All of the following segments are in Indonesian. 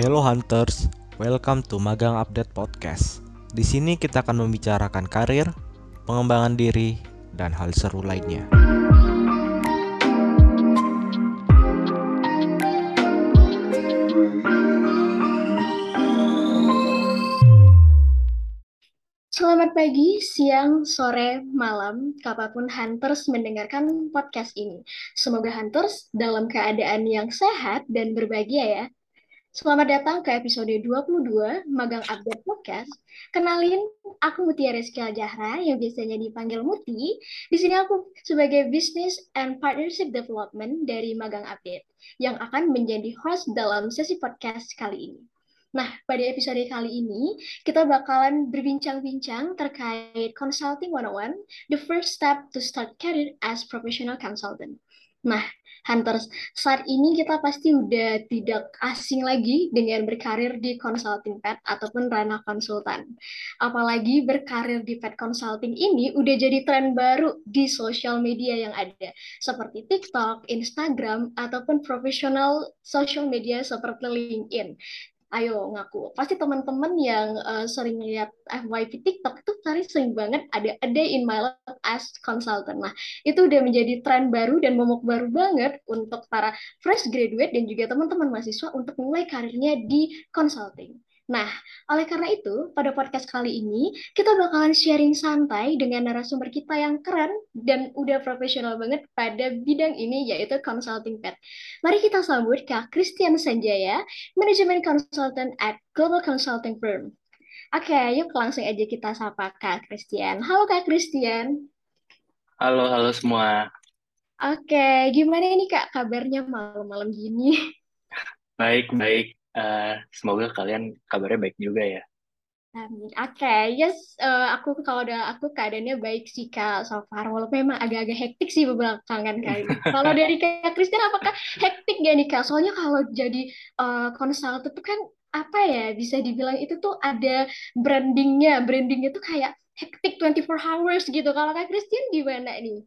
Hello Hunters, welcome to Magang Update Podcast. Di sini kita akan membicarakan karir, pengembangan diri, dan hal seru lainnya. Selamat pagi, siang, sore, malam, kapan pun Hunters mendengarkan podcast ini. Semoga Hunters dalam keadaan yang sehat dan berbahagia ya. Selamat datang ke episode 22 Magang Update Podcast. Kenalin, aku Mutia Rizky Jahra yang biasanya dipanggil Muti. Di sini aku sebagai Business and Partnership Development dari Magang Update yang akan menjadi host dalam sesi podcast kali ini. Nah, pada episode kali ini, kita bakalan berbincang-bincang terkait Consulting 101, the first step to start career as professional consultant. Nah, Hunters, saat ini kita pasti udah tidak asing lagi dengan berkarir di consulting pet ataupun ranah konsultan. Apalagi berkarir di pet consulting ini udah jadi tren baru di sosial media yang ada, seperti TikTok, Instagram, ataupun profesional social media seperti LinkedIn ayo ngaku. Pasti teman-teman yang uh, sering lihat FYP TikTok itu tadi sering banget ada a day in my life as consultant. Nah, itu udah menjadi tren baru dan momok baru banget untuk para fresh graduate dan juga teman-teman mahasiswa untuk mulai karirnya di consulting. Nah, oleh karena itu, pada podcast kali ini, kita bakalan sharing santai dengan narasumber kita yang keren dan udah profesional banget pada bidang ini, yaitu consulting pet. Mari kita sambut Kak Christian Sanjaya, Manajemen Consultant at Global Consulting Firm. Oke, yuk langsung aja kita sapa Kak Christian. Halo Kak Christian. Halo, halo semua. Oke, gimana ini Kak kabarnya malam-malam gini? Baik, baik. Uh, semoga kalian kabarnya baik juga ya. Amin. Oke, okay. yes, uh, aku kalau udah aku keadaannya baik sih kak so far. Walaupun memang agak-agak hektik sih belakangan kali kalau dari kak Kristen apakah hektik gak nih kak? Soalnya kalau jadi uh, konsultan itu kan apa ya bisa dibilang itu tuh ada brandingnya, brandingnya tuh kayak hektik 24 hours gitu. Kalau kak Kristen gimana nih?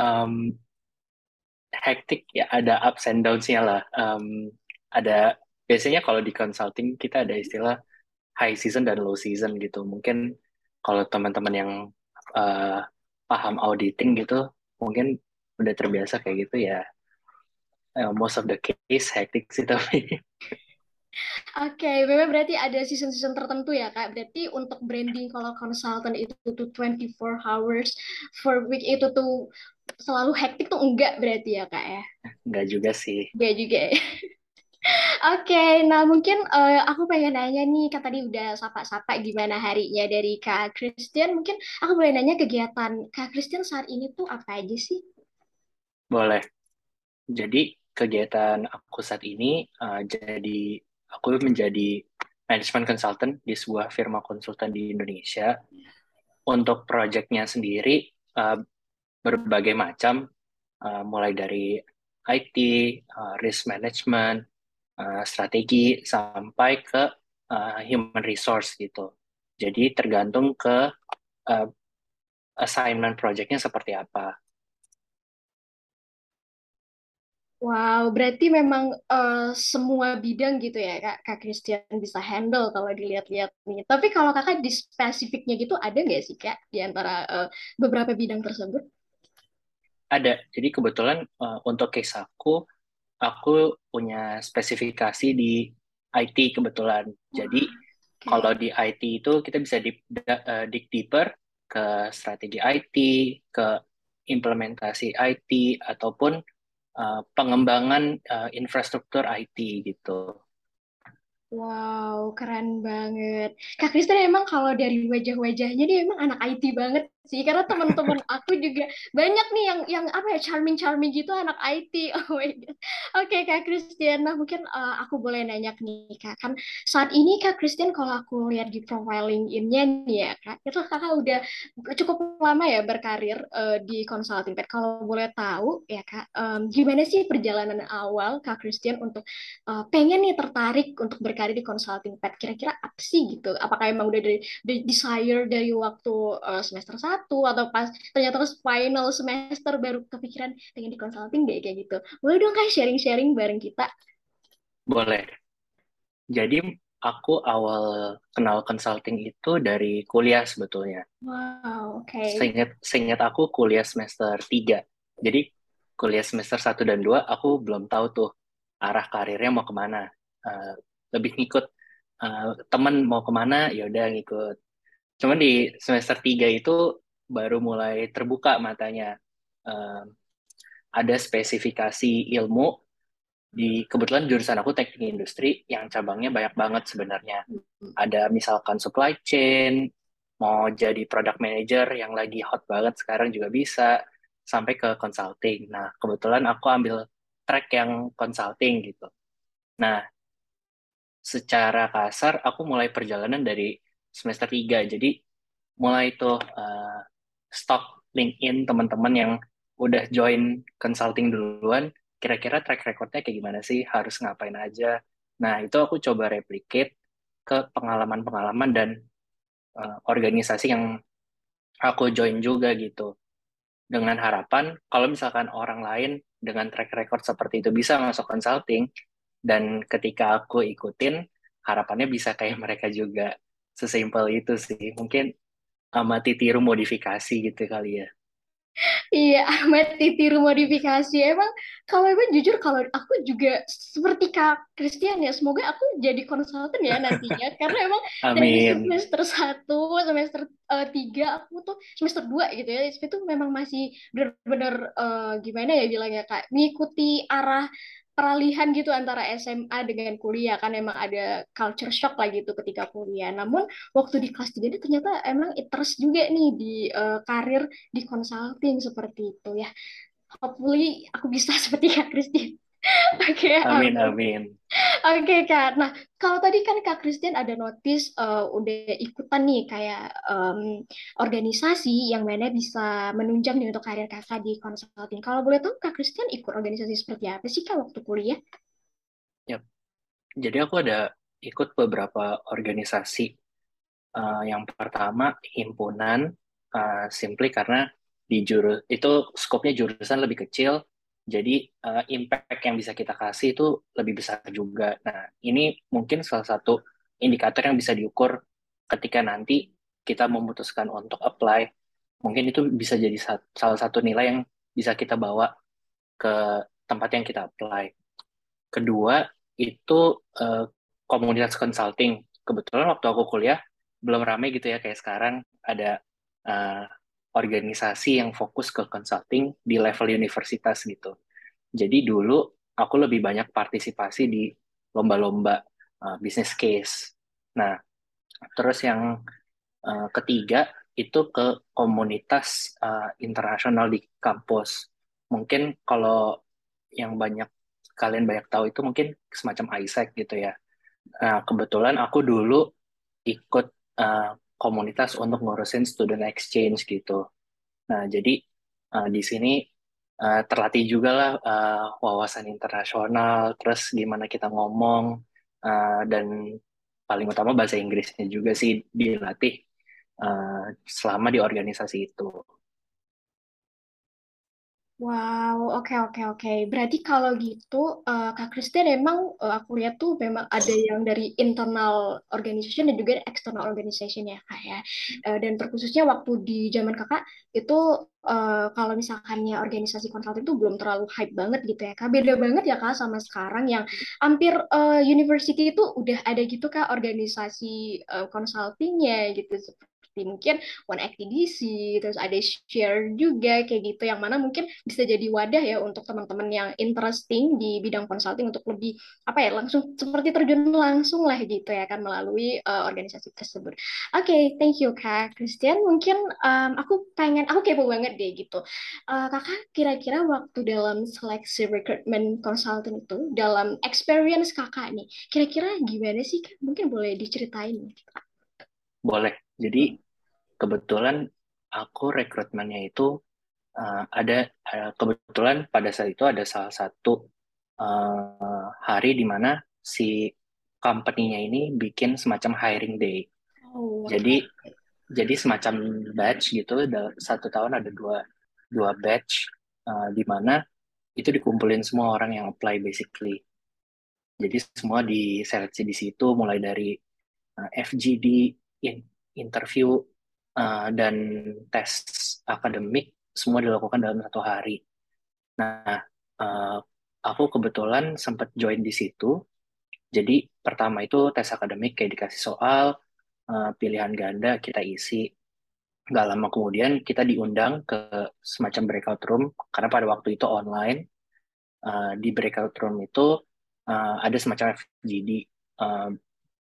Um, hektik ya ada ups and downs-nya lah. Um, ada biasanya kalau di consulting kita ada istilah high season dan low season gitu. Mungkin kalau teman-teman yang uh, paham auditing gitu, mungkin udah terbiasa kayak gitu ya. Uh, most of the case hectic sih tapi. Oke, okay, memang berarti ada season-season tertentu ya kak. Berarti untuk branding kalau consultant itu tuh 24 hours for week itu tuh selalu hektik tuh enggak berarti ya kak ya? Enggak juga sih. Enggak juga ya. Oke, nah mungkin uh, aku pengen nanya nih, kan tadi udah sapa-sapa gimana harinya dari Kak Christian. Mungkin aku boleh nanya kegiatan Kak Christian saat ini tuh apa aja sih? Boleh. Jadi kegiatan aku saat ini, uh, jadi aku menjadi management consultant di sebuah firma konsultan di Indonesia. Untuk proyeknya sendiri uh, berbagai macam, uh, mulai dari IT, uh, risk management, uh, strategi sampai ke uh, human resource gitu. Jadi tergantung ke uh, assignment projectnya seperti apa. Wow, berarti memang uh, semua bidang gitu ya Kak, Kak Christian bisa handle kalau dilihat-lihat nih. Tapi kalau Kakak di spesifiknya gitu ada nggak sih Kak di antara uh, beberapa bidang tersebut? Ada. Jadi kebetulan uh, untuk case aku, aku punya spesifikasi di IT kebetulan. Jadi okay. kalau di IT itu kita bisa di, uh, dig deeper ke strategi IT, ke implementasi IT ataupun uh, pengembangan uh, infrastruktur IT gitu. Wow, keren banget. Kak Kristen emang kalau dari wajah-wajahnya dia emang anak IT banget sih. Karena teman-teman aku juga banyak nih yang yang apa ya charming-charming gitu anak IT. Oh my god. Oke Kak Kristen, nah mungkin uh, aku boleh nanya nih Kak. Kan saat ini Kak Kristen kalau aku lihat di profiling nya nih ya Kak, itu Kakak udah cukup lama ya berkarir uh, di consulting pet. Kalau boleh tahu ya Kak, um, gimana sih perjalanan awal Kak Kristen untuk uh, pengen nih tertarik untuk berkarir di consulting pet kira-kira apa sih gitu apakah emang udah dari, desire dari waktu uh, semester satu atau pas ternyata pas final semester baru kepikiran pengen di consulting deh kayak gitu boleh dong kayak sharing-sharing bareng kita boleh Jadi aku awal kenal consulting itu dari kuliah sebetulnya. Wow, oke. Seingat, seingat aku kuliah semester 3. Jadi kuliah semester 1 dan 2 aku belum tahu tuh arah karirnya mau ke mana. Uh, lebih ngikut uh, temen mau ke mana, ya udah ngikut. Cuman di semester 3 itu baru mulai terbuka matanya. Uh, ada spesifikasi ilmu di kebetulan jurusan aku teknik industri yang cabangnya banyak banget sebenarnya. Ada misalkan supply chain, mau jadi product manager yang lagi hot banget sekarang juga bisa, sampai ke consulting. Nah, kebetulan aku ambil track yang consulting gitu. Nah, secara kasar aku mulai perjalanan dari semester 3. Jadi mulai tuh uh, stok LinkedIn teman-teman yang udah join consulting duluan, kira-kira track recordnya kayak gimana sih, harus ngapain aja. Nah, itu aku coba replicate ke pengalaman-pengalaman dan uh, organisasi yang aku join juga gitu. Dengan harapan, kalau misalkan orang lain dengan track record seperti itu bisa masuk consulting, dan ketika aku ikutin, harapannya bisa kayak mereka juga. Sesimpel itu sih. Mungkin amati tiru modifikasi gitu kali ya. Iya, Ahmad ditiru modifikasi. Emang kalau emang jujur kalau aku juga seperti Kak Christian ya, semoga aku jadi konsultan ya nantinya. Karena emang dari semester 1, semester uh, 3, aku tuh semester 2 gitu ya, itu memang masih benar-benar uh, gimana ya bilangnya Kak, mengikuti arah peralihan gitu antara SMA dengan kuliah kan emang ada culture shock lah gitu ketika kuliah. Namun waktu di kelas 3 ini ternyata emang interest juga nih di uh, karir di consulting seperti itu ya. Hopefully aku bisa seperti Kak Christine. Oke, okay, amin, amin. Oke okay, Kak, nah kalau tadi kan Kak Christian ada notice uh, udah ikutan nih kayak um, organisasi yang mana bisa menunjang nih untuk karir Kakak di consulting. Kalau boleh tahu Kak Christian ikut organisasi seperti apa sih Kak waktu kuliah? Yap. Jadi aku ada ikut beberapa organisasi. Uh, yang pertama himpunan, uh, simply karena di jurus itu skopnya jurusan lebih kecil, jadi uh, impact yang bisa kita kasih itu lebih besar juga. Nah, ini mungkin salah satu indikator yang bisa diukur ketika nanti kita memutuskan untuk apply. Mungkin itu bisa jadi salah satu nilai yang bisa kita bawa ke tempat yang kita apply. Kedua, itu uh, komunitas consulting. Kebetulan waktu aku kuliah belum ramai gitu ya kayak sekarang ada uh, organisasi yang fokus ke consulting di level universitas gitu. Jadi dulu aku lebih banyak partisipasi di lomba-lomba uh, business case. Nah, terus yang uh, ketiga itu ke komunitas uh, internasional di kampus. Mungkin kalau yang banyak kalian banyak tahu itu mungkin semacam ISEC gitu ya. Nah, kebetulan aku dulu ikut uh, komunitas untuk ngurusin student exchange gitu. Nah, jadi uh, di sini uh, terlatih juga lah uh, wawasan internasional, terus gimana kita ngomong, uh, dan paling utama bahasa Inggrisnya juga sih dilatih uh, selama di organisasi itu. Wow, oke oke oke. Berarti kalau gitu, uh, Kak Kristen emang uh, aku lihat tuh memang ada yang dari internal organization dan juga external organization ya kak ya. Uh, dan terkhususnya waktu di zaman kakak itu kalau misalkannya organisasi konsulting itu belum terlalu hype banget gitu ya kak. Beda banget ya kak sama sekarang yang hampir university itu udah ada gitu kak organisasi consultingnya gitu seperti mungkin One ActiDC, terus ada share juga kayak gitu yang mana mungkin bisa jadi wadah ya untuk teman-teman yang interesting di bidang consulting untuk lebih apa ya langsung seperti terjun langsung lah gitu ya kan melalui uh, organisasi tersebut. Oke, okay, thank you Kak Christian. Mungkin um, aku pengen aku kepo banget deh gitu. Uh, kakak kira-kira waktu dalam seleksi recruitment consultant itu dalam experience kakak nih, kira-kira gimana sih Kak? Mungkin boleh diceritain. Boleh. Jadi kebetulan aku rekrutmennya itu uh, ada uh, kebetulan pada saat itu ada salah satu uh, hari di mana si company-nya ini bikin semacam hiring day. Oh, jadi jadi semacam batch gitu. Satu tahun ada dua dua batch uh, di mana itu dikumpulin semua orang yang apply basically. Jadi semua diseleksi di situ, mulai dari uh, FGD, in, interview, uh, dan tes akademik, semua dilakukan dalam satu hari. Nah, uh, aku kebetulan sempat join di situ. Jadi pertama itu tes akademik kayak dikasih soal, uh, pilihan ganda kita isi. Gak lama kemudian kita diundang ke semacam breakout room karena pada waktu itu online. Uh, di breakout room itu uh, ada semacam FGD uh,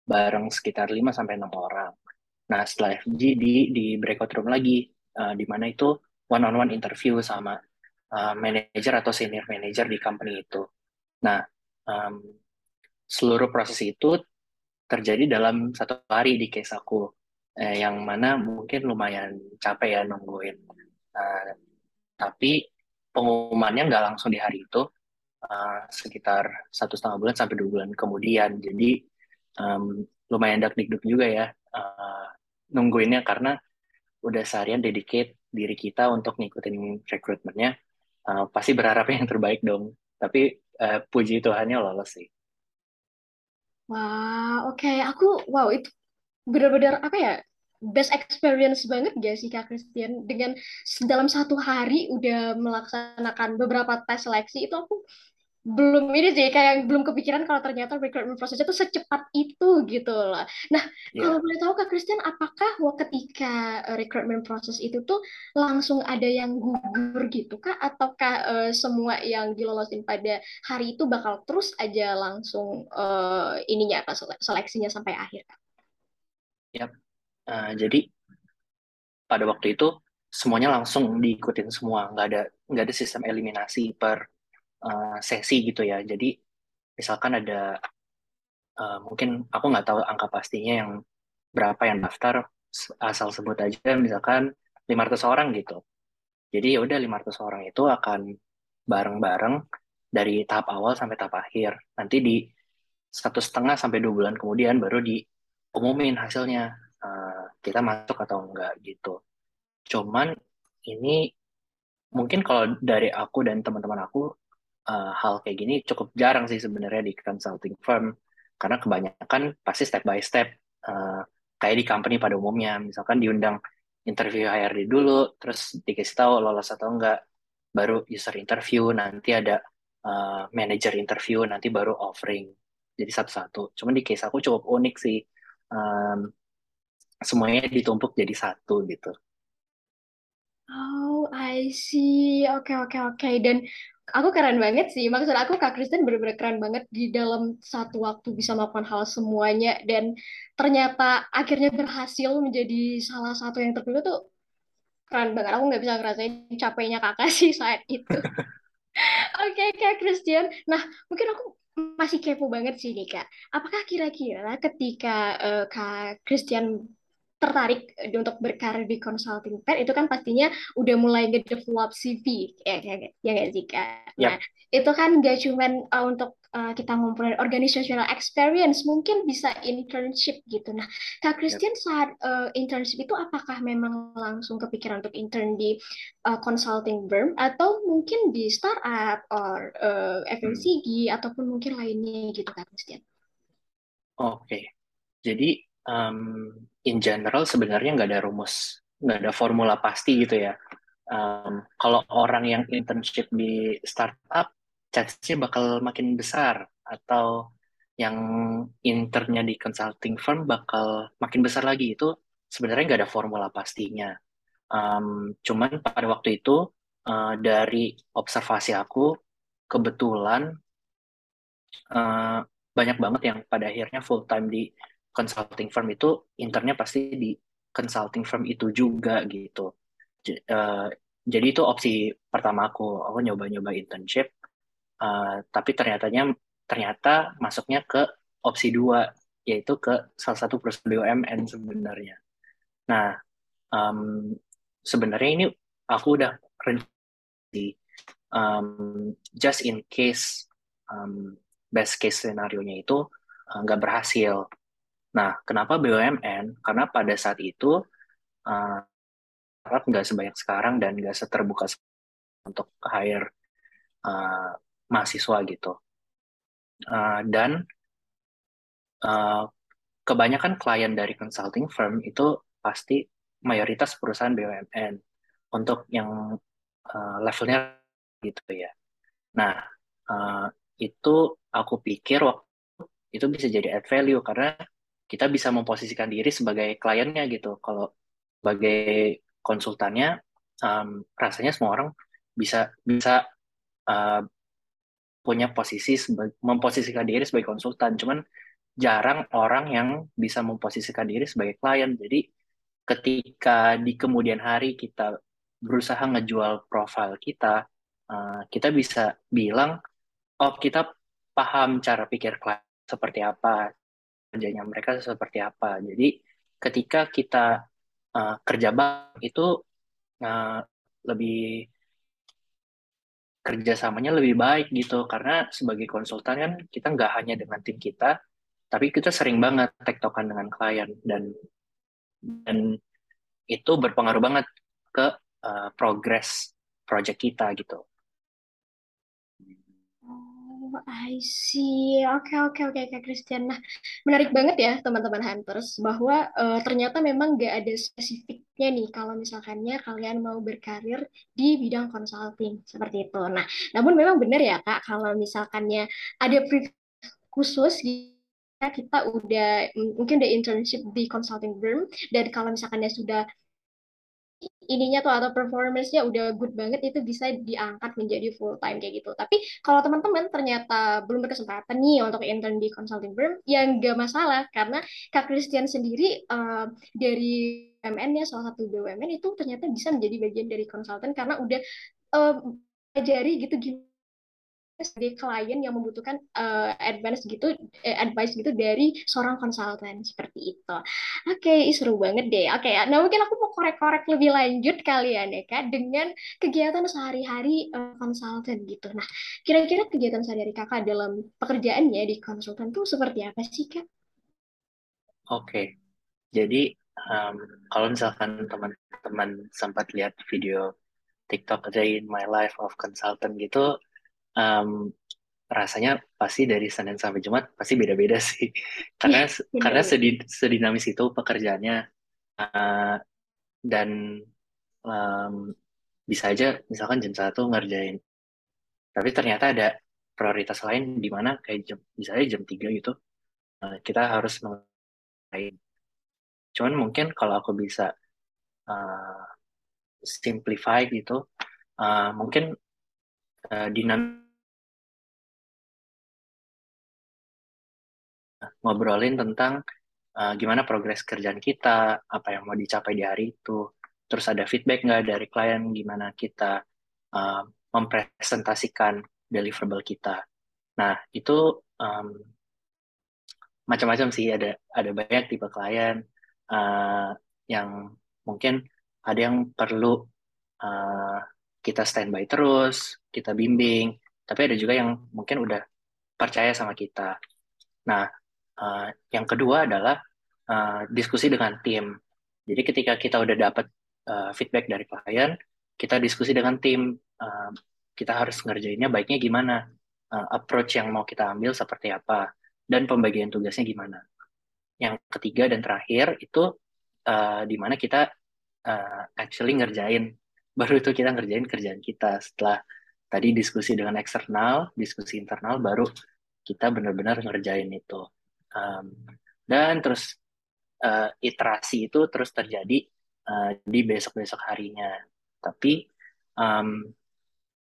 bareng sekitar 5 sampai enam orang. Nah, setelah FGD di breakout room lagi uh, di mana itu one on one interview sama uh, manager atau senior manager di company itu. Nah, um, seluruh proses itu terjadi dalam satu hari di case aku, eh, yang mana mungkin lumayan capek ya nungguin. Uh, tapi pengumumannya nggak langsung di hari itu, uh, sekitar satu setengah bulan sampai dua bulan kemudian. Jadi um, lumayan dak dikduk juga ya uh, nungguinnya karena udah seharian dedicate diri kita untuk ngikutin rekrutmennya. Uh, pasti berharap yang terbaik dong. Tapi uh, puji Tuhannya lolos sih. Wah, oke. Okay. Aku, wow, itu benar-benar apa ya? Best experience banget gak sih Kak Christian? Dengan dalam satu hari udah melaksanakan beberapa tes seleksi, itu aku belum ini sih kayak belum kepikiran kalau ternyata recruitment prosesnya tuh secepat itu gitu loh. Nah, yeah. kalau boleh tahu Kak Christian, apakah ketika eh, recruitment proses itu tuh langsung ada yang gugur gitu Kak? Ataukah uh, semua yang dilolosin pada hari itu bakal terus aja langsung uh, ininya apa seleksinya sampai akhir Kak? Yap. Uh, jadi pada waktu itu semuanya langsung diikutin semua, nggak ada nggak ada sistem eliminasi per uh, sesi gitu ya. Jadi misalkan ada uh, mungkin aku nggak tahu angka pastinya yang berapa yang daftar asal sebut aja misalkan 500 orang gitu. Jadi ya udah 500 orang itu akan bareng-bareng dari tahap awal sampai tahap akhir. Nanti di satu setengah sampai dua bulan kemudian baru diumumin hasilnya uh, kita masuk atau enggak gitu. Cuman ini mungkin kalau dari aku dan teman-teman aku uh, hal kayak gini cukup jarang sih sebenarnya di consulting firm karena kebanyakan pasti step by step uh, kayak di company pada umumnya misalkan diundang interview HRD dulu terus dikasih tahu lolos atau enggak baru user interview nanti ada uh, manager interview nanti baru offering jadi satu-satu cuman di case aku cukup unik sih um, semuanya ditumpuk jadi satu gitu Oh, I see. Oke, okay, oke, okay, oke. Okay. Dan aku keren banget sih. Maksud aku Kak Kristen bener-bener keren banget di dalam satu waktu bisa melakukan hal semuanya dan ternyata akhirnya berhasil menjadi salah satu yang terpilih tuh keren banget. Aku nggak bisa ngerasain capeknya kakak sih saat itu. Oke, okay, Kak Christian. Nah, mungkin aku masih kepo banget sih nih Kak. Apakah kira-kira ketika uh, Kak Christian tertarik untuk berkarir di consulting firm itu kan pastinya udah mulai nge-develop CV ya ya ya gak sih kak. Nah itu kan gak cuman uh, untuk uh, kita ngumpulin organizational experience mungkin bisa internship gitu. Nah kak Christian yep. saat uh, internship itu apakah memang langsung kepikiran untuk intern di uh, consulting firm atau mungkin di startup or uh, FMCG hmm. ataupun mungkin lainnya gitu kak Christian? Oke, okay. jadi um, in general sebenarnya nggak ada rumus, nggak ada formula pasti gitu ya. Um, kalau orang yang internship di startup, chance-nya bakal makin besar atau yang internnya di consulting firm bakal makin besar lagi itu sebenarnya nggak ada formula pastinya. Um, cuman pada waktu itu uh, dari observasi aku kebetulan uh, banyak banget yang pada akhirnya full time di consulting firm itu internnya pasti di consulting firm itu juga gitu. Uh, jadi itu opsi pertama aku, aku nyoba-nyoba internship, uh, tapi ternyatanya ternyata masuknya ke opsi dua, yaitu ke salah satu perusahaan BUMN sebenarnya. Nah, um, sebenarnya ini aku udah rencana um, just in case um, best case scenario-nya itu nggak uh, berhasil Nah, kenapa BUMN? Karena pada saat itu uh, nggak sebanyak sekarang dan nggak seterbuka untuk hire uh, mahasiswa gitu. Uh, dan uh, kebanyakan klien dari consulting firm itu pasti mayoritas perusahaan BUMN untuk yang uh, levelnya gitu ya. Nah, uh, itu aku pikir waktu itu bisa jadi add value karena kita bisa memposisikan diri sebagai kliennya gitu. Kalau sebagai konsultannya, um, rasanya semua orang bisa bisa uh, punya posisi memposisikan diri sebagai konsultan. Cuman jarang orang yang bisa memposisikan diri sebagai klien. Jadi ketika di kemudian hari kita berusaha ngejual profil kita, uh, kita bisa bilang, oh kita paham cara pikir klien seperti apa, kerjanya mereka seperti apa. Jadi ketika kita uh, kerja bank itu uh, lebih kerjasamanya lebih baik gitu karena sebagai konsultan kan kita nggak hanya dengan tim kita tapi kita sering banget tektokan dengan klien dan dan itu berpengaruh banget ke uh, progress project kita gitu. I see. Oke, oke, oke, Kak Christian. Nah, menarik banget ya, teman-teman Hunters, bahwa uh, ternyata memang gak ada spesifiknya nih kalau misalkannya kalian mau berkarir di bidang consulting, seperti itu. Nah, namun memang benar ya, Kak, kalau misalkannya ada khusus kita udah mungkin udah internship di consulting firm dan kalau misalkannya sudah ininya tuh atau performance-nya udah good banget itu bisa diangkat menjadi full time kayak gitu. Tapi kalau teman-teman ternyata belum berkesempatan nih untuk intern di consulting firm, ya nggak masalah karena Kak Christian sendiri uh, dari BUMN ya salah satu BUMN itu ternyata bisa menjadi bagian dari konsultan karena udah uh, pelajari gitu sebagai klien yang membutuhkan uh, advance gitu eh, advice gitu dari seorang konsultan seperti itu. Oke, okay, seru banget deh. Oke, okay, nah mungkin aku mau korek-korek lebih lanjut kalian ya kak dengan kegiatan sehari-hari uh, gitu. Nah, kira-kira kegiatan sehari-hari kakak dalam pekerjaannya di konsultan tuh seperti apa sih kak? Oke, okay. jadi um, kalau misalkan teman-teman sempat lihat video TikTok Day in My Life of Consultant gitu, um, rasanya pasti dari Senin sampai Jumat pasti beda-beda sih. Karena ya, karena sedi, sedinamis itu pekerjaannya uh, dan um, bisa aja misalkan jam satu ngerjain. Tapi ternyata ada prioritas lain di mana kayak jam misalnya jam 3 gitu uh, kita harus mengain cuman mungkin kalau aku bisa uh, simplify gitu uh, mungkin uh, dinamik ngobrolin tentang uh, gimana progres kerjaan kita, apa yang mau dicapai di hari itu, terus ada feedback nggak dari klien, gimana kita uh, mempresentasikan deliverable kita. Nah, itu um, macam-macam sih, ada ada banyak tipe klien uh, yang mungkin ada yang perlu uh, kita standby terus, kita bimbing, tapi ada juga yang mungkin udah percaya sama kita. Nah, Uh, yang kedua adalah uh, diskusi dengan tim. Jadi ketika kita udah dapat uh, feedback dari klien, kita diskusi dengan tim. Uh, kita harus ngerjainnya baiknya gimana, uh, approach yang mau kita ambil seperti apa, dan pembagian tugasnya gimana. Yang ketiga dan terakhir itu uh, di mana kita uh, actually ngerjain. Baru itu kita ngerjain kerjaan kita. Setelah tadi diskusi dengan eksternal, diskusi internal, baru kita benar-benar ngerjain itu um, dan terus uh, iterasi itu terus terjadi uh, di besok-besok harinya. Tapi um,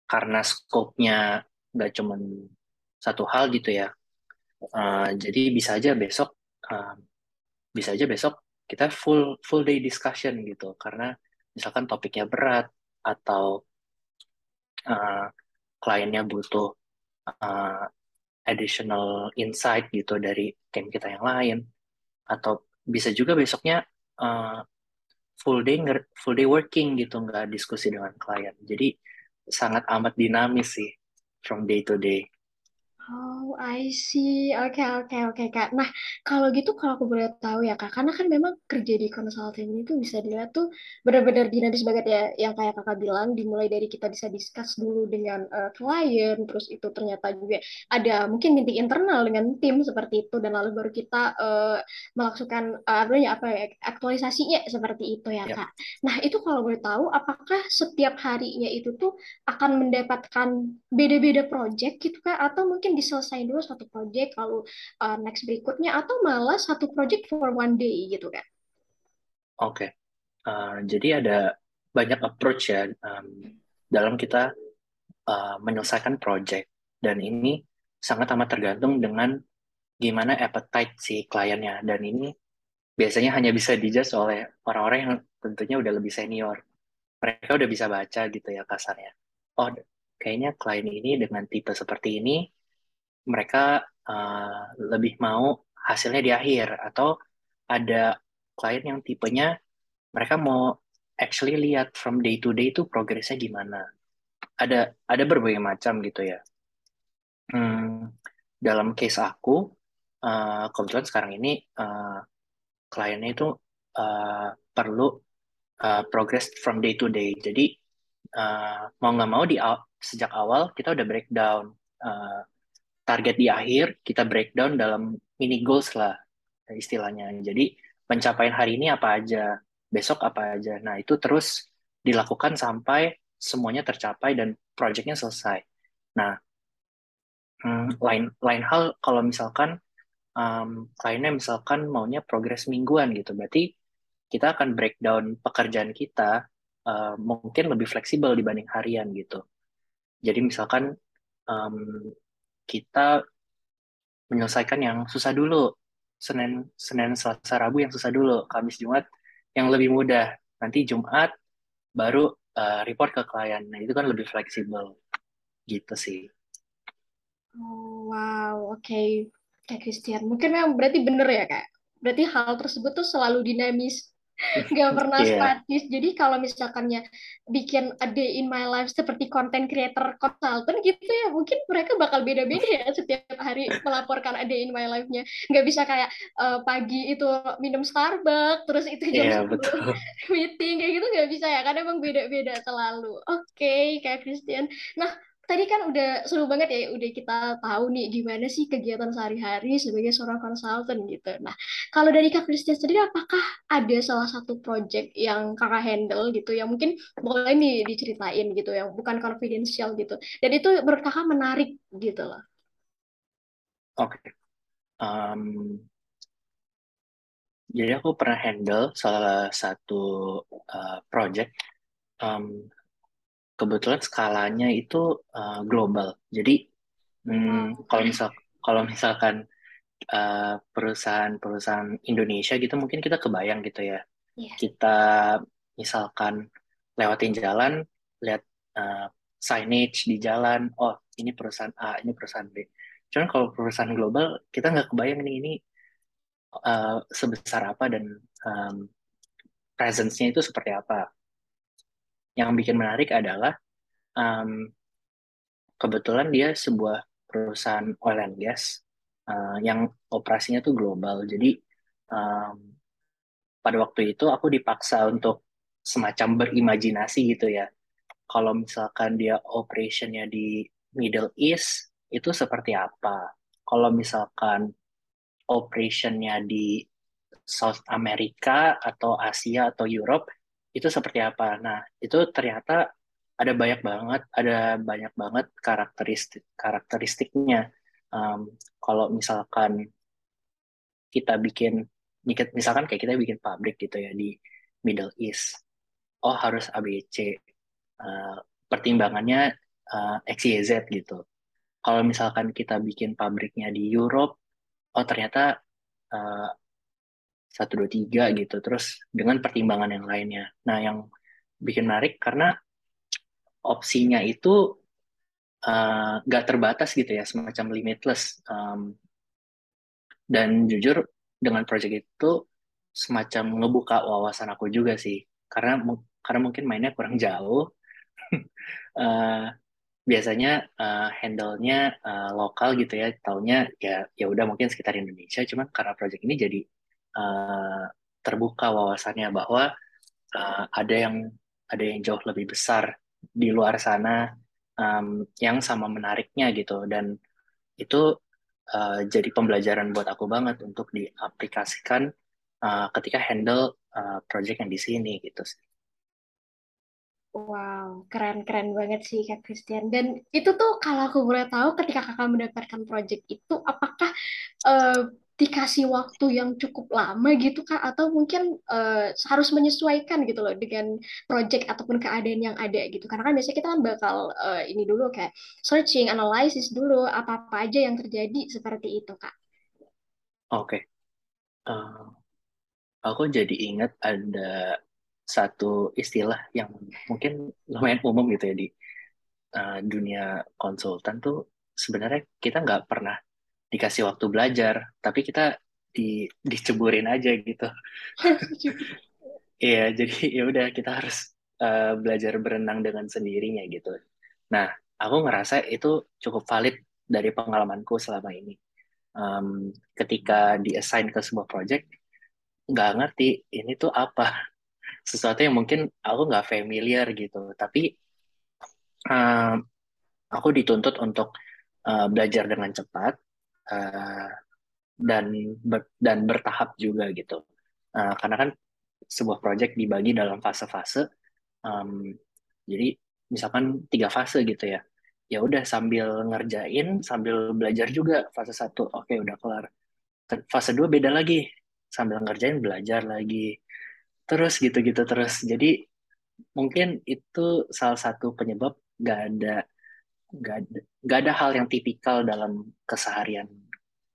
karena skopnya nggak cuma satu hal gitu ya uh, jadi bisa aja besok uh, bisa aja besok kita full full day discussion gitu. Karena misalkan topiknya berat atau uh, kliennya butuh uh, additional insight gitu dari tim kita yang lain. Atau bisa juga besoknya uh, full day full day working gitu nggak diskusi dengan klien. Jadi sangat amat dinamis sih from day to day Oh, I see. Oke, oke, oke, Kak. Nah, kalau gitu kalau aku boleh tahu ya, Kak, karena kan memang kerja di konsultan ini tuh bisa dilihat tuh benar-benar dinamis banget ya, yang kayak Kakak bilang, dimulai dari kita bisa discuss dulu dengan eh, klien, terus itu ternyata juga ada mungkin meeting internal dengan tim seperti itu, dan lalu baru kita eh, melakukan eh, apa ya, apa ya, aktualisasinya seperti itu ya, Ya, Kak. Nah, itu kalau boleh tahu, apakah setiap harinya itu tuh akan mendapatkan beda-beda project gitu Kak atau mungkin diselesain dulu satu project lalu uh, next berikutnya atau malah satu project for one day gitu Kak. oke. Uh, jadi ada banyak approach ya um, dalam kita uh, menyelesaikan project dan ini sangat amat tergantung dengan gimana appetite si kliennya dan ini biasanya hanya bisa dijudge oleh orang-orang yang tentunya udah lebih senior. Mereka udah bisa baca gitu ya kasarnya. Oh, kayaknya klien ini dengan tipe seperti ini mereka uh, lebih mau hasilnya di akhir atau ada klien yang tipenya mereka mau actually lihat from day to day itu progresnya gimana. Ada ada berbagai macam gitu ya. Hmm, dalam case aku uh, kebetulan sekarang ini uh, kliennya itu uh, perlu uh, progress from day to day. Jadi uh, mau nggak mau di sejak awal kita udah breakdown uh, target di akhir kita breakdown dalam mini goals lah istilahnya. Jadi pencapaian hari ini apa aja, besok apa aja. Nah itu terus dilakukan sampai semuanya tercapai dan proyeknya selesai. Nah hmm, lain lain hal kalau misalkan um, kliennya misalkan maunya progres mingguan gitu, berarti kita akan breakdown pekerjaan kita uh, mungkin lebih fleksibel dibanding harian gitu. Jadi misalkan um, kita menyelesaikan yang susah dulu. Senin, Senin, Selasa, Rabu yang susah dulu. Kamis, Jumat yang lebih mudah. Nanti Jumat baru uh, report ke klien. Nah, itu kan lebih fleksibel. Gitu sih. Oh, wow, oke. Okay. Kayak Christian. Mungkin memang berarti bener ya, Kak? Berarti hal tersebut tuh selalu dinamis nggak pernah yeah. statis. Jadi kalau misalkannya bikin a day in my life seperti content creator consultant gitu ya, mungkin mereka bakal beda-beda ya setiap hari melaporkan a day in my life-nya. Nggak bisa kayak uh, pagi itu minum Starbucks, terus itu jam yeah, betul. meeting kayak gitu nggak bisa ya, karena emang beda-beda selalu. Oke, okay, kayak Christian. Nah, tadi kan udah seru banget ya, udah kita tahu nih gimana sih kegiatan sehari-hari sebagai seorang konsultan gitu. Nah, kalau dari Kak Kristia sendiri, apakah ada salah satu project yang kakak handle gitu, yang mungkin boleh nih diceritain gitu, yang bukan confidential gitu, dan itu menurut kakak menarik gitu loh. Oke. Okay. Um, jadi aku pernah handle salah satu uh, project um, kebetulan skalanya itu uh, global. Jadi hmm, kalau misal kalau misalkan uh, perusahaan-perusahaan Indonesia gitu mungkin kita kebayang gitu ya. Yeah. Kita misalkan lewatin jalan lihat uh, signage di jalan, oh ini perusahaan A, ini perusahaan B. Cuman kalau perusahaan global kita nggak kebayang nih ini uh, sebesar apa dan um, presence-nya itu seperti apa yang bikin menarik adalah um, kebetulan dia sebuah perusahaan oil and gas uh, yang operasinya tuh global. Jadi um, pada waktu itu aku dipaksa untuk semacam berimajinasi gitu ya. Kalau misalkan dia operationnya di Middle East itu seperti apa? Kalau misalkan operationnya di South America atau Asia atau Europe itu seperti apa. Nah, itu ternyata ada banyak banget, ada banyak banget karakteristik karakteristiknya. Um, kalau misalkan kita bikin, misalkan kayak kita bikin pabrik gitu ya di Middle East, oh harus ABC, uh, pertimbangannya uh, XYZ gitu. Kalau misalkan kita bikin pabriknya di Europe, oh ternyata uh, satu dua tiga gitu. Terus dengan pertimbangan yang lainnya. Nah yang bikin menarik karena opsinya itu uh, gak terbatas gitu ya semacam limitless. Um, dan jujur dengan project itu semacam ngebuka wawasan aku juga sih. Karena karena mungkin mainnya kurang jauh. Uh, biasanya uh, handle-nya uh, lokal gitu ya, taunya ya ya udah mungkin sekitar Indonesia, cuman karena project ini jadi uh, terbuka wawasannya bahwa uh, ada yang ada yang jauh lebih besar di luar sana um, yang sama menariknya gitu dan itu uh, jadi pembelajaran buat aku banget untuk diaplikasikan uh, ketika handle uh, project yang di sini gitu sih. Wow, keren-keren banget sih Kak Christian. Dan itu tuh kalau aku boleh tahu ketika kakak mendapatkan project itu, apakah uh, dikasih waktu yang cukup lama gitu Kak? Atau mungkin uh, harus menyesuaikan gitu loh dengan project ataupun keadaan yang ada gitu. Karena kan biasanya kita kan bakal uh, ini dulu kayak searching, analisis dulu, apa-apa aja yang terjadi seperti itu Kak. Oke. Okay. Uh, aku jadi ingat ada satu istilah yang mungkin lumayan umum gitu ya di uh, dunia konsultan tuh sebenarnya kita nggak pernah dikasih waktu belajar, tapi kita di diceburin aja gitu. Iya, jadi ya udah kita harus uh, belajar berenang dengan sendirinya gitu. Nah, aku ngerasa itu cukup valid dari pengalamanku selama ini. Um, ketika di-assign ke sebuah project, nggak ngerti ini tuh apa sesuatu yang mungkin aku nggak familiar gitu tapi uh, aku dituntut untuk uh, belajar dengan cepat uh, dan ber, dan bertahap juga gitu. Uh, karena kan sebuah project dibagi dalam fase-fase um, jadi misalkan tiga fase gitu ya. Ya udah sambil ngerjain sambil belajar juga fase satu. Oke udah kelar. Fase dua beda lagi. Sambil ngerjain belajar lagi. Terus gitu-gitu terus. Jadi mungkin itu salah satu penyebab gak ada gak ada, gak ada hal yang tipikal dalam keseharian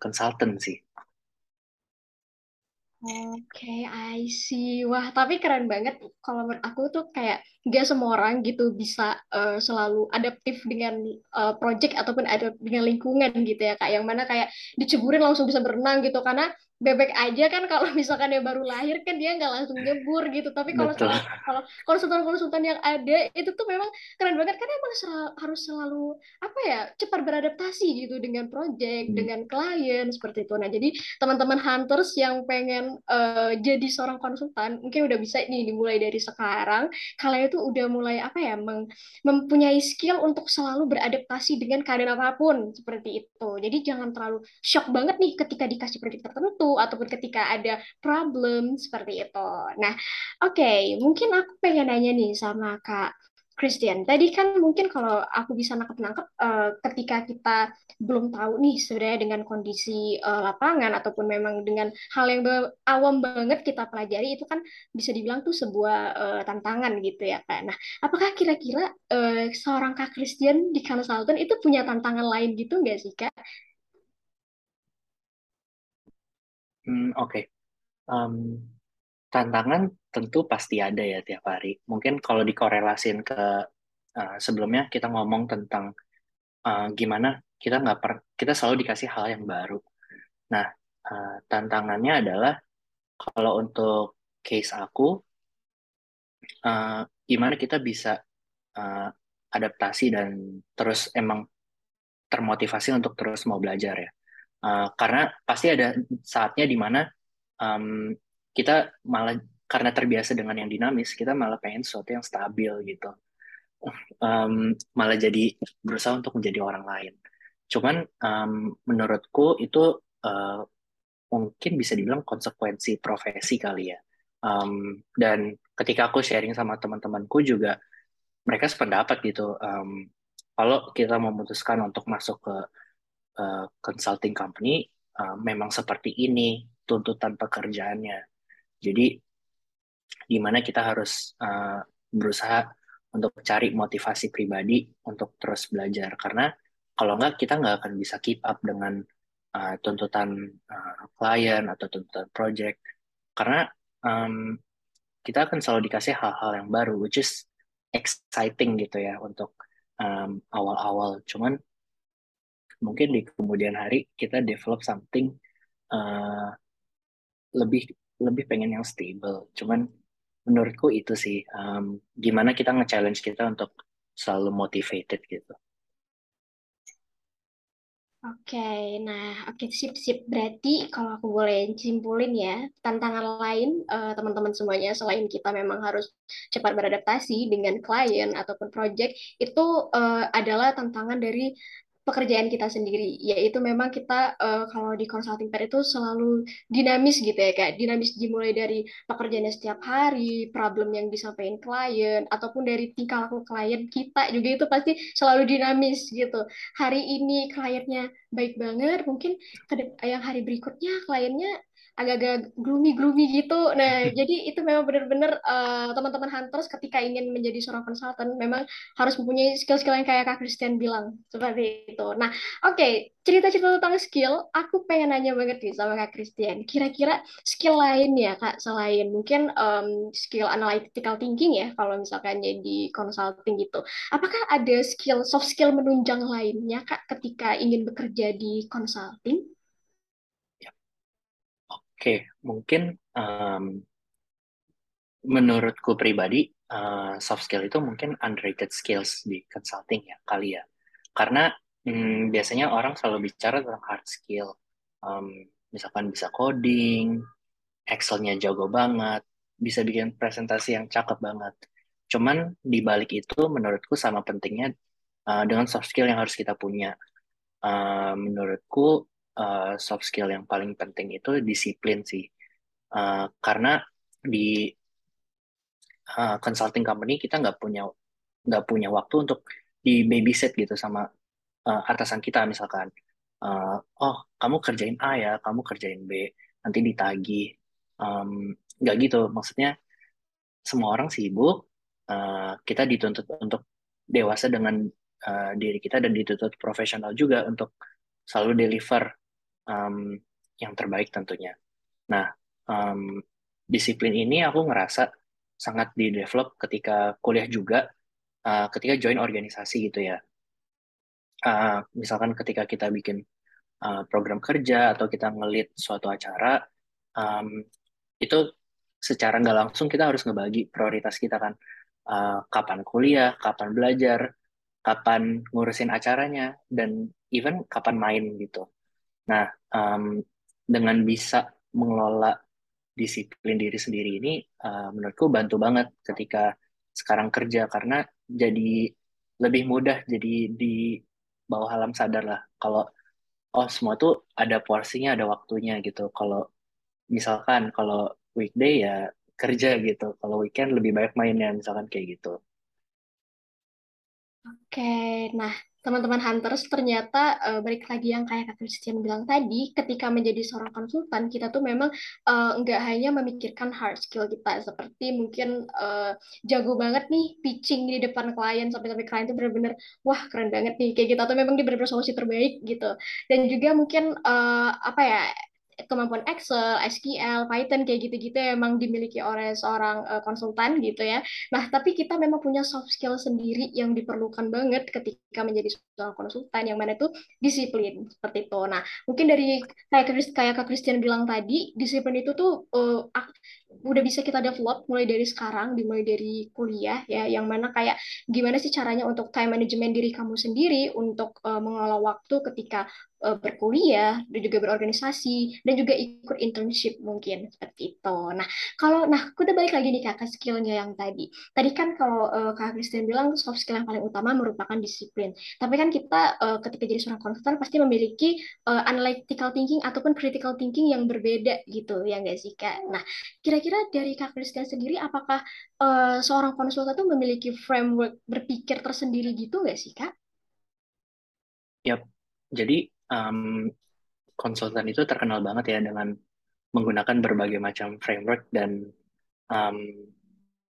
konsultan sih Oke, okay, I see. Wah, tapi keren banget. Kalau menurut aku tuh kayak gak semua orang gitu bisa uh, selalu adaptif dengan uh, project ataupun ada dengan lingkungan gitu ya, kak. Yang mana kayak diceburin langsung bisa berenang gitu. Karena bebek aja kan kalau misalkan dia baru lahir kan dia nggak langsung nyebur gitu. Tapi kalau kalau konsultan-konsultan yang ada itu tuh memang keren banget. Karena emang sel harus selalu apa ya cepat beradaptasi gitu dengan project hmm. dengan klien seperti itu. Nah jadi teman-teman hunters yang pengen uh, jadi seorang konsultan mungkin udah bisa nih dimulai dari sekarang. Kalian itu udah mulai apa ya mempunyai skill untuk selalu beradaptasi dengan keadaan apa pun seperti itu. Jadi jangan terlalu shock banget nih ketika dikasih project tertentu sesuatu ataupun ketika ada problem seperti itu. Nah, oke, okay, mungkin aku pengen nanya nih sama Kak Christian. Tadi kan mungkin kalau aku bisa nangkep-nangkep uh, ketika kita belum tahu nih sebenarnya dengan kondisi uh, lapangan ataupun memang dengan hal yang awam banget kita pelajari itu kan bisa dibilang tuh sebuah uh, tantangan gitu ya Kak. Nah, apakah kira-kira uh, seorang Kak Christian di konsultan itu punya tantangan lain gitu nggak sih Kak? Hmm, Oke, um, tantangan tentu pasti ada ya tiap hari. Mungkin kalau dikorelasin ke uh, sebelumnya kita ngomong tentang uh, gimana kita nggak per kita selalu dikasih hal yang baru. Nah, uh, tantangannya adalah kalau untuk case aku, uh, gimana kita bisa uh, adaptasi dan terus emang termotivasi untuk terus mau belajar ya. Uh, karena pasti ada saatnya di mana um, kita malah karena terbiasa dengan yang dinamis, kita malah pengen sesuatu yang stabil gitu. Um, malah jadi berusaha untuk menjadi orang lain. Cuman um, menurutku itu uh, mungkin bisa dibilang konsekuensi profesi kali ya. Um, dan ketika aku sharing sama teman-temanku juga mereka sependapat gitu. Um, kalau kita memutuskan untuk masuk ke uh, consulting company uh, memang seperti ini tuntutan pekerjaannya. Jadi di mana kita harus uh, berusaha untuk cari motivasi pribadi untuk terus belajar. Karena kalau nggak kita nggak akan bisa keep up dengan uh, tuntutan uh, klien atau tuntutan project. Karena um, kita akan selalu dikasih hal-hal yang baru which is exciting gitu ya untuk um, awal-awal. Cuman mungkin di kemudian hari kita develop something uh, lebih lebih pengen yang stable. Cuman menurutku itu sih um, gimana kita nge-challenge kita untuk selalu motivated gitu. Oke, nah oke sip-sip. Berarti kalau aku boleh simpulin ya, tantangan lain eh, teman-teman semuanya selain kita memang harus cepat beradaptasi dengan klien ataupun project itu eh, adalah tantangan dari pekerjaan kita sendiri, yaitu memang kita eh, kalau di consulting pair itu selalu dinamis gitu ya Kak. Dinamis dimulai dari pekerjaannya setiap hari, problem yang disampaikan klien ataupun dari tingkah laku klien kita juga itu pasti selalu dinamis gitu hari ini kliennya baik banget, mungkin yang hari berikutnya kliennya agak-agak gloomy-gloomy gitu. Nah, jadi itu memang benar-benar uh, teman-teman hunters ketika ingin menjadi seorang konsultan memang harus mempunyai skill-skill yang kayak Kak Christian bilang seperti itu. Nah, oke, okay. cerita-cerita tentang skill, aku pengen nanya banget nih sama Kak Christian. Kira-kira skill lain ya Kak selain mungkin um, skill analytical thinking ya kalau misalkan jadi consulting gitu. Apakah ada skill soft skill menunjang lainnya Kak ketika ingin bekerja di consulting? Oke, mungkin um, menurutku pribadi uh, soft skill itu mungkin underrated skills di consulting ya kali ya. Karena um, biasanya orang selalu bicara tentang hard skill, um, misalkan bisa coding, Excel-nya jago banget, bisa bikin presentasi yang cakep banget. Cuman di balik itu menurutku sama pentingnya uh, dengan soft skill yang harus kita punya. Uh, menurutku uh, soft skill yang paling penting itu disiplin sih. Uh, karena di uh, consulting company kita nggak punya nggak punya waktu untuk di babysit gitu sama uh, atasan kita misalkan. Uh, oh kamu kerjain A ya, kamu kerjain B, nanti ditagih. Um, gitu, maksudnya semua orang sibuk, uh, kita dituntut untuk dewasa dengan uh, diri kita dan dituntut profesional juga untuk selalu deliver um, yang terbaik tentunya. Nah, um, disiplin ini aku ngerasa sangat di develop ketika kuliah juga, uh, ketika join organisasi gitu ya. Uh, misalkan ketika kita bikin uh, program kerja atau kita ngelit suatu acara, um, itu secara nggak langsung kita harus ngebagi prioritas kita kan. Uh, kapan kuliah, kapan belajar, kapan ngurusin acaranya, dan even kapan main gitu. Nah, um, dengan bisa mengelola disiplin diri sendiri ini, uh, menurutku bantu banget ketika sekarang kerja karena jadi lebih mudah jadi di bawah alam sadar lah. Kalau oh semua tuh ada porsinya, ada waktunya gitu. Kalau misalkan kalau weekday ya kerja gitu, kalau weekend lebih banyak mainnya misalkan kayak gitu. Oke, nah teman-teman hunters ternyata uh, balik lagi yang kayak Kak Christian bilang tadi, ketika menjadi seorang konsultan kita tuh memang uh, nggak hanya memikirkan hard skill kita seperti mungkin uh, jago banget nih pitching di depan klien sampai-sampai klien tuh benar-benar wah keren banget nih kayak kita tuh memang dia solusi terbaik gitu. Dan juga mungkin uh, apa ya kemampuan Excel, SQL, Python kayak gitu-gitu emang dimiliki oleh seorang uh, konsultan gitu ya. Nah, tapi kita memang punya soft skill sendiri yang diperlukan banget ketika menjadi seorang konsultan yang mana itu disiplin seperti itu. Nah, mungkin dari kayak kayak Kak Christian bilang tadi, disiplin itu tuh uh, udah bisa kita develop mulai dari sekarang, dimulai dari kuliah ya, yang mana kayak gimana sih caranya untuk time management diri kamu sendiri untuk uh, mengelola waktu ketika uh, berkuliah dan juga berorganisasi dan juga ikut internship mungkin seperti itu. Nah, kalau nah kita balik lagi nih Kak skillnya yang tadi. Tadi kan kalau uh, Kak Christian bilang soft skill yang paling utama merupakan disiplin. Tapi kan kita uh, ketika jadi seorang konsultan pasti memiliki uh, analytical thinking ataupun critical thinking yang berbeda gitu ya nggak sih Kak? Nah, kira-kira dari Kak Christian sendiri apakah uh, seorang konsultan itu memiliki framework berpikir tersendiri gitu nggak sih Kak? Yap. Jadi um, konsultan itu terkenal banget ya dengan menggunakan berbagai macam framework dan um,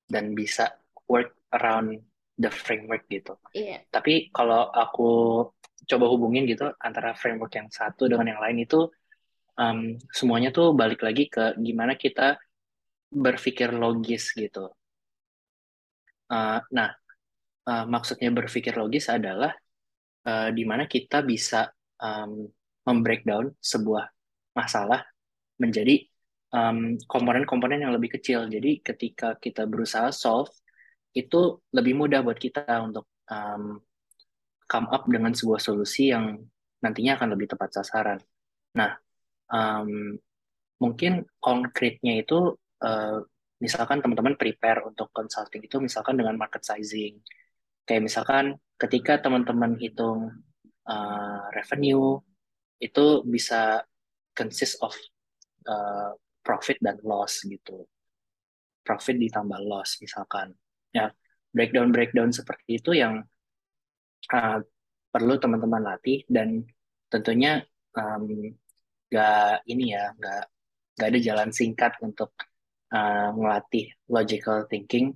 dan bisa work around the framework gitu. Yeah. Tapi kalau aku coba hubungin gitu antara framework yang satu dengan yang lain itu um, semuanya tuh balik lagi ke gimana kita berpikir logis gitu. Uh, nah, uh, maksudnya berpikir logis adalah uh, di mana kita bisa um, membreakdown sebuah masalah menjadi komponen-komponen um, yang lebih kecil. Jadi ketika kita berusaha solve, itu lebih mudah buat kita untuk um, come up dengan sebuah solusi yang nantinya akan lebih tepat sasaran. Nah, um, mungkin konkretnya itu uh, misalkan teman-teman prepare untuk consulting itu misalkan dengan market sizing. Kayak misalkan ketika teman-teman hitung uh, revenue itu bisa consist of uh, profit dan loss gitu. Profit ditambah loss misalkan. Ya, breakdown breakdown seperti itu yang uh, perlu teman-teman latih dan tentunya um, gak ini ya gak gak ada jalan singkat untuk uh, ngelatih logical thinking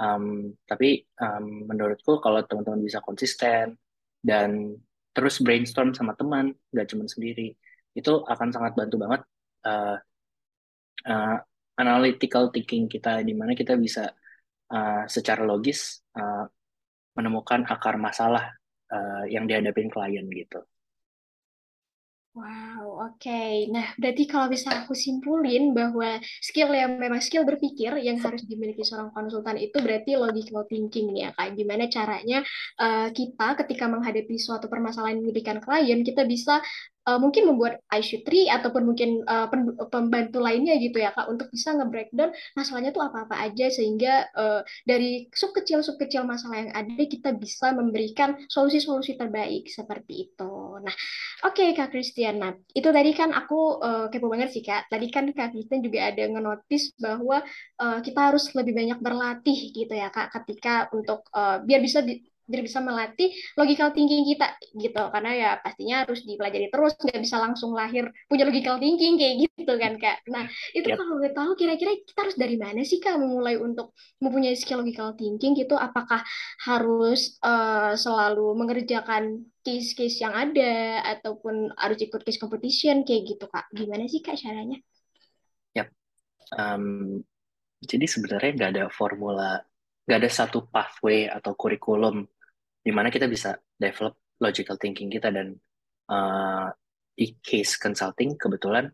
um, tapi um, menurutku kalau teman-teman bisa konsisten dan terus brainstorm sama teman gak cuma sendiri itu akan sangat bantu banget uh, uh, analytical thinking kita di mana kita bisa uh, secara logis uh, menemukan akar masalah uh, yang dihadapin klien gitu. Wow, oke. Okay. Nah, berarti kalau bisa aku simpulin bahwa skill yang memang skill berpikir yang harus dimiliki seorang konsultan itu berarti logical thinking nih ya, kayak gimana caranya uh, kita ketika menghadapi suatu permasalahan yang klien, kita bisa uh, mungkin membuat IC3 ataupun mungkin uh, pembantu lainnya gitu ya Kak untuk bisa nge-breakdown masalahnya tuh apa-apa aja sehingga uh, dari sub kecil sub kecil masalah yang ada kita bisa memberikan solusi-solusi terbaik seperti itu. Nah, oke okay, Kak Christian. Nah, itu tadi kan aku uh, kepo banget sih Kak. Tadi kan Kak Christian juga ada ngenotis bahwa uh, kita harus lebih banyak berlatih gitu ya Kak ketika untuk uh, biar bisa biar bisa melatih logical thinking kita gitu karena ya pastinya harus dipelajari terus nggak bisa langsung lahir punya logical thinking kayak gitu kan kak nah itu yep. kalau boleh tahu kira-kira kita harus dari mana sih kak memulai untuk mempunyai skill logical thinking gitu apakah harus uh, selalu mengerjakan case-case yang ada ataupun harus ikut case competition kayak gitu kak gimana sih kak caranya? Yap. Um, jadi sebenarnya nggak ada formula nggak ada satu pathway atau kurikulum di mana kita bisa develop logical thinking kita dan uh, di case consulting kebetulan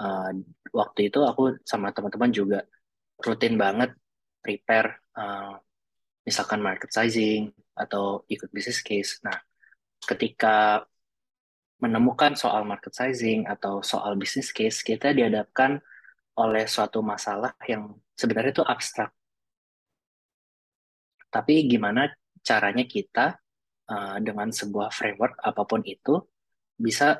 uh, waktu itu aku sama teman-teman juga rutin banget prepare uh, misalkan market sizing atau ikut business case. Nah, ketika menemukan soal market sizing atau soal business case, kita dihadapkan oleh suatu masalah yang sebenarnya itu abstrak. Tapi gimana caranya kita uh, dengan sebuah framework apa pun itu bisa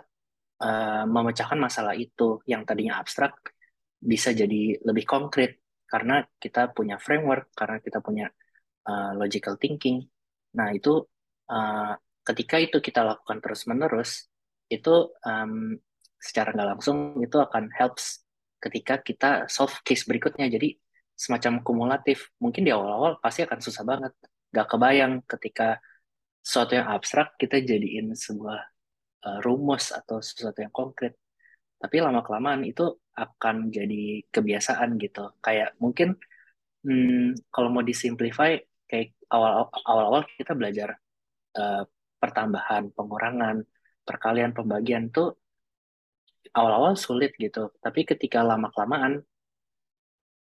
uh, memecahkan masalah itu yang tadinya abstrak bisa jadi lebih konkret karena kita punya framework, karena kita punya uh, logical thinking. Nah itu uh, ketika itu kita lakukan terus-menerus, itu um, secara nggak langsung itu akan helps ketika kita solve case berikutnya. Jadi semacam kumulatif. Mungkin di awal-awal pasti akan susah banget gak kebayang ketika sesuatu yang abstrak kita jadiin sebuah uh, rumus atau sesuatu yang konkret. Tapi lama-kelamaan itu akan jadi kebiasaan gitu. Kayak mungkin hmm, kalau mau disimplify, kayak awal-awal kita belajar uh, pertambahan, pengurangan, perkalian, pembagian tuh awal-awal sulit gitu. Tapi ketika lama-kelamaan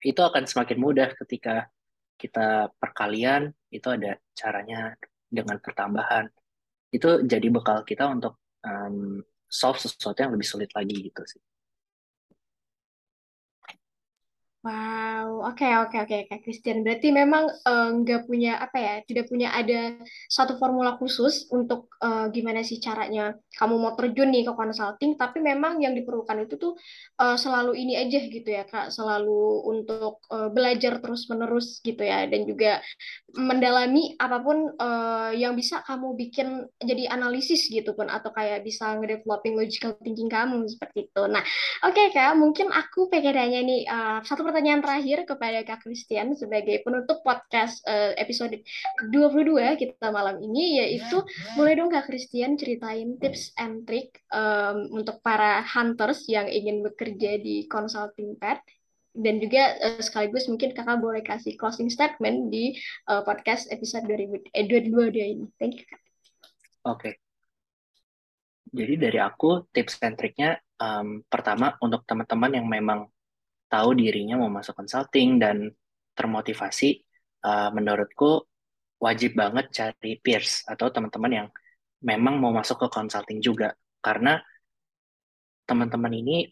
itu akan semakin mudah ketika kita perkalian itu ada caranya dengan pertambahan itu jadi bekal kita untuk um, solve sesuatu yang lebih sulit lagi gitu sih. Wow, oke okay, oke okay, oke okay. Kak Christian. Berarti memang eh, nggak uh, punya apa ya, tidak punya ada satu formula khusus untuk uh, gimana sih caranya kamu mau terjun nih ke consulting, tapi memang yang diperlukan itu tuh uh, selalu ini aja gitu ya Kak, selalu untuk uh, belajar terus-menerus gitu ya dan juga mendalami apa pun uh, yang bisa kamu bikin jadi analisis gitu pun atau kayak bisa ngedeveloping logical thinking kamu seperti itu. Nah, oke okay, Kak, mungkin aku pengen nanya nih uh, satu pertanyaan terakhir kepada Kak Christian sebagai penutup podcast uh, episode 22 kita malam ini yaitu boleh dong Kak Christian ceritain tips and trick um, untuk para hunters yang ingin bekerja di consulting pad dan juga uh, sekaligus mungkin kakak boleh kasih closing statement di uh, podcast episode 2000, eh, 22 ini. Thank you, Kak. Oke. Okay. Jadi dari aku tips and triknya um, pertama untuk teman-teman yang memang tahu dirinya mau masuk consulting dan termotivasi, uh, menurutku wajib banget cari peers atau teman-teman yang memang mau masuk ke consulting juga. Karena teman-teman ini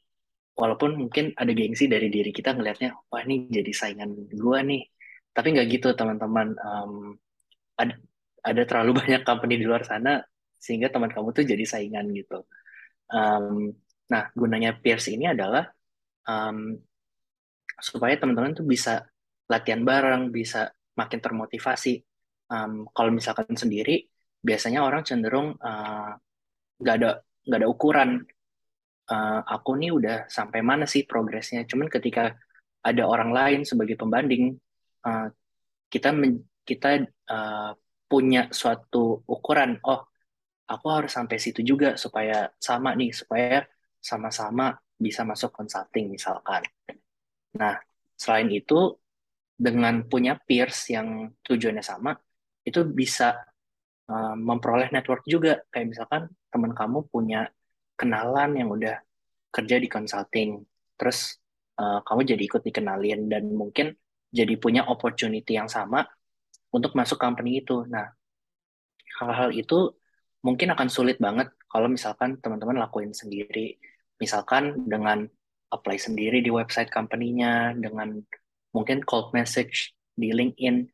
walaupun mungkin ada gengsi dari diri kita ngelihatnya, wah ini jadi saingan gue nih. Tapi nggak gitu teman-teman. Um, ada, ada terlalu banyak company di luar sana sehingga teman kamu tuh jadi saingan gitu. Um, nah, gunanya peers ini adalah um, supaya teman-teman tuh bisa latihan bareng, bisa makin termotivasi. Um, kalau misalkan sendiri, biasanya orang cenderung uh, nggak uh, ada nggak ada ukuran. Uh, aku nih udah sampai mana sih progresnya? Cuman ketika ada orang lain sebagai pembanding, uh, kita men, kita uh, punya suatu ukuran. Oh, aku harus sampai situ juga supaya sama nih, supaya sama-sama bisa masuk consulting misalkan. Nah, selain itu dengan punya peers yang tujuannya sama, itu bisa uh, memperoleh network juga. Kayak misalkan teman kamu punya kenalan yang udah kerja di consulting, terus uh, kamu jadi ikut dikenalin dan mungkin jadi punya opportunity yang sama untuk masuk company itu. Nah, hal-hal itu mungkin akan sulit banget kalau misalkan teman-teman lakuin sendiri. Misalkan dengan apply sendiri di website company-nya, dengan mungkin cold message di LinkedIn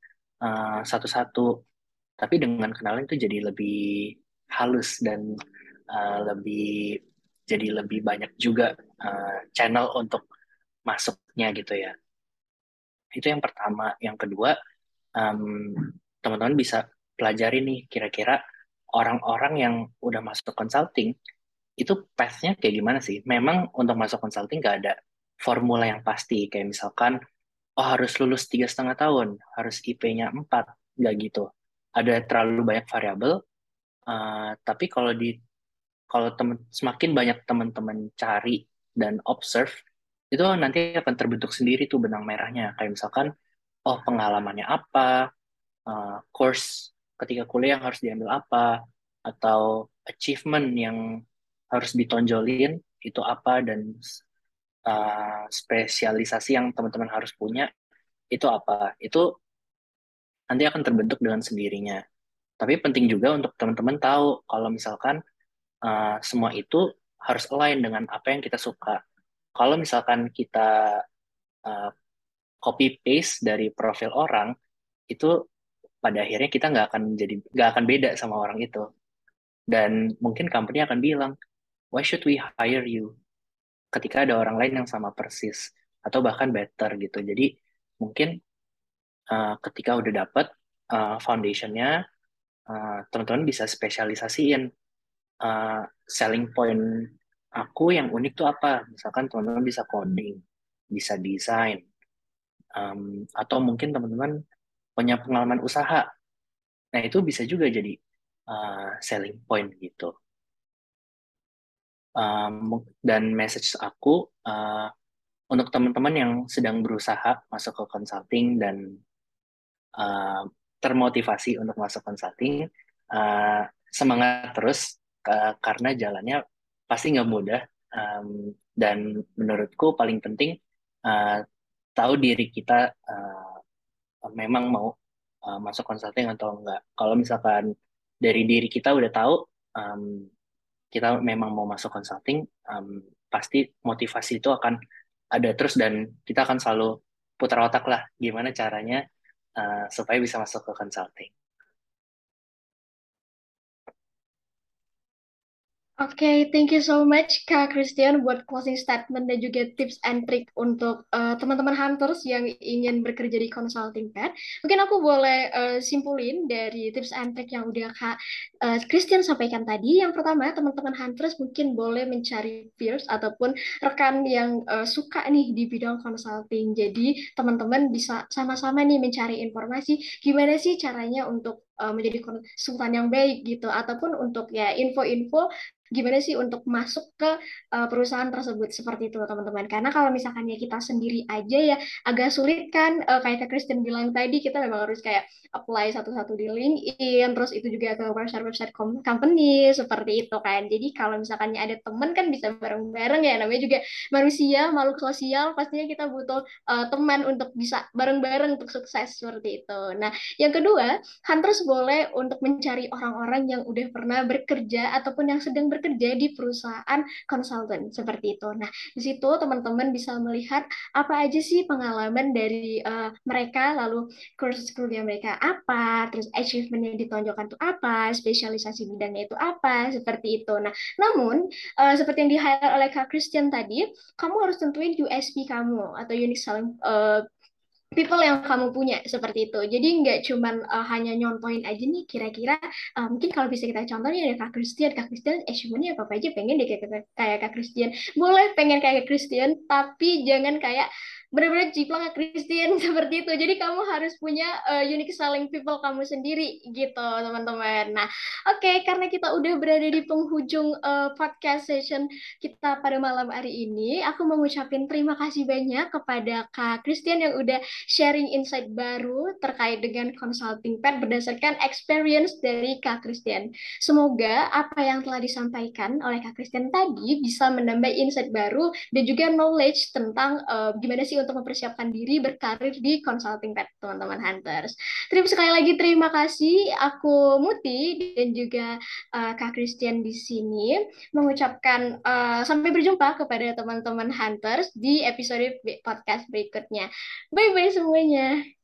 uh, satu-satu. Tapi dengan kenalan itu jadi lebih halus dan uh, lebih jadi lebih banyak juga uh, channel untuk masuknya gitu ya. Itu yang pertama. Yang kedua, um, teman-teman bisa pelajari nih kira-kira orang-orang yang udah masuk consulting itu path-nya kayak gimana sih? Memang untuk masuk consulting gak ada formula yang pasti kayak misalkan oh harus lulus tiga setengah tahun, harus IP-nya empat, nggak gitu. Ada terlalu banyak variabel. Uh, tapi kalau di kalau temen, semakin banyak teman-teman cari dan observe, itu nanti akan terbentuk sendiri tuh benang merahnya. Kayak misalkan, oh pengalamannya apa, uh, course ketika kuliah yang harus diambil apa, atau achievement yang harus ditonjolin itu apa, dan uh, spesialisasi yang teman-teman harus punya itu apa. Itu nanti akan terbentuk dengan sendirinya. Tapi penting juga untuk teman-teman tahu kalau misalkan uh, semua itu harus align dengan apa yang kita suka. Kalau misalkan kita uh, copy paste dari profil orang, itu pada akhirnya kita nggak akan jadi nggak akan beda sama orang itu dan mungkin company akan bilang why should we hire you ketika ada orang lain yang sama persis atau bahkan better gitu jadi mungkin uh, ketika udah dapet uh, foundationnya uh, teman-teman bisa spesialisasiin uh, selling point aku yang unik tuh apa misalkan teman-teman bisa coding bisa desain um, atau mungkin teman-teman punya pengalaman usaha. Nah, itu bisa juga jadi uh, selling point gitu. Um, dan message aku uh, untuk teman-teman yang sedang berusaha masuk ke consulting dan uh, termotivasi untuk masuk consulting, uh, semangat terus uh, karena jalannya pasti nggak mudah. Um, dan menurutku paling penting uh, tahu diri kita uh, memang mau uh, masuk consulting atau enggak. Kalau misalkan dari diri kita udah tahu um, kita memang mau masuk consulting, um, pasti motivasi itu akan ada terus dan kita akan selalu putar otak lah gimana caranya uh, supaya bisa masuk ke consulting. Oke, okay, thank you so much Kak Christian buat closing statement dan juga tips and trick untuk uh, teman-teman hunters yang ingin bekerja di consulting pad. Mungkin aku boleh uh, simpulin dari tips and trick yang udah Kak uh, Christian sampaikan tadi. Yang pertama, teman-teman hunters mungkin boleh mencari peers ataupun rekan yang uh, suka nih di bidang consulting. Jadi teman-teman bisa sama-sama nih mencari informasi gimana sih caranya untuk menjadi konsultan yang baik gitu. Ataupun untuk ya info-info gimana sih untuk masuk ke uh, perusahaan tersebut. Seperti itu teman-teman. Karena kalau misalkan ya kita sendiri aja ya agak sulit kan uh, kayak Kristen bilang tadi kita memang harus kayak apply satu-satu di LinkedIn terus itu juga ke website-website company seperti itu kan. Jadi kalau misalkan ada teman kan bisa bareng-bareng ya. Namanya juga manusia makhluk sosial pastinya kita butuh uh, teman untuk bisa bareng-bareng untuk sukses seperti itu. Nah yang kedua hunters boleh untuk mencari orang-orang yang udah pernah bekerja ataupun yang sedang bekerja di perusahaan konsultan seperti itu. Nah, di situ teman-teman bisa melihat apa aja sih pengalaman dari uh, mereka, lalu kursus kuliah mereka apa, terus achievementnya ditonjolkan itu apa, spesialisasi bidangnya itu apa, seperti itu. Nah, namun uh, seperti yang di-highlight oleh Kak Christian tadi, kamu harus tentuin USP kamu atau unique selling uh, people yang kamu punya seperti itu. Jadi nggak cuman uh, hanya nyontoin aja nih kira-kira uh, mungkin kalau bisa kita contohnya ada Kak Christian, Kak Christian achievementnya apa, apa aja pengen deh kayak, kayak Kak Christian. Boleh pengen kayak Kak Christian, tapi jangan kayak benar-benar jiplak Christian seperti itu. Jadi kamu harus punya uh, unique selling people kamu sendiri gitu, teman-teman. Nah, oke okay, karena kita udah berada di penghujung uh, podcast session kita pada malam hari ini, aku mau ngucapin terima kasih banyak kepada Kak Christian yang udah sharing insight baru terkait dengan consulting pet berdasarkan experience dari Kak Christian. Semoga apa yang telah disampaikan oleh Kak Christian tadi bisa menambah insight baru dan juga knowledge tentang uh, gimana sih untuk mempersiapkan diri berkarir di consulting pet teman-teman hunters. Terima sekali lagi terima kasih aku Muti dan juga uh, Kak Christian di sini mengucapkan uh, sampai berjumpa kepada teman-teman hunters di episode podcast berikutnya. Bye bye semuanya.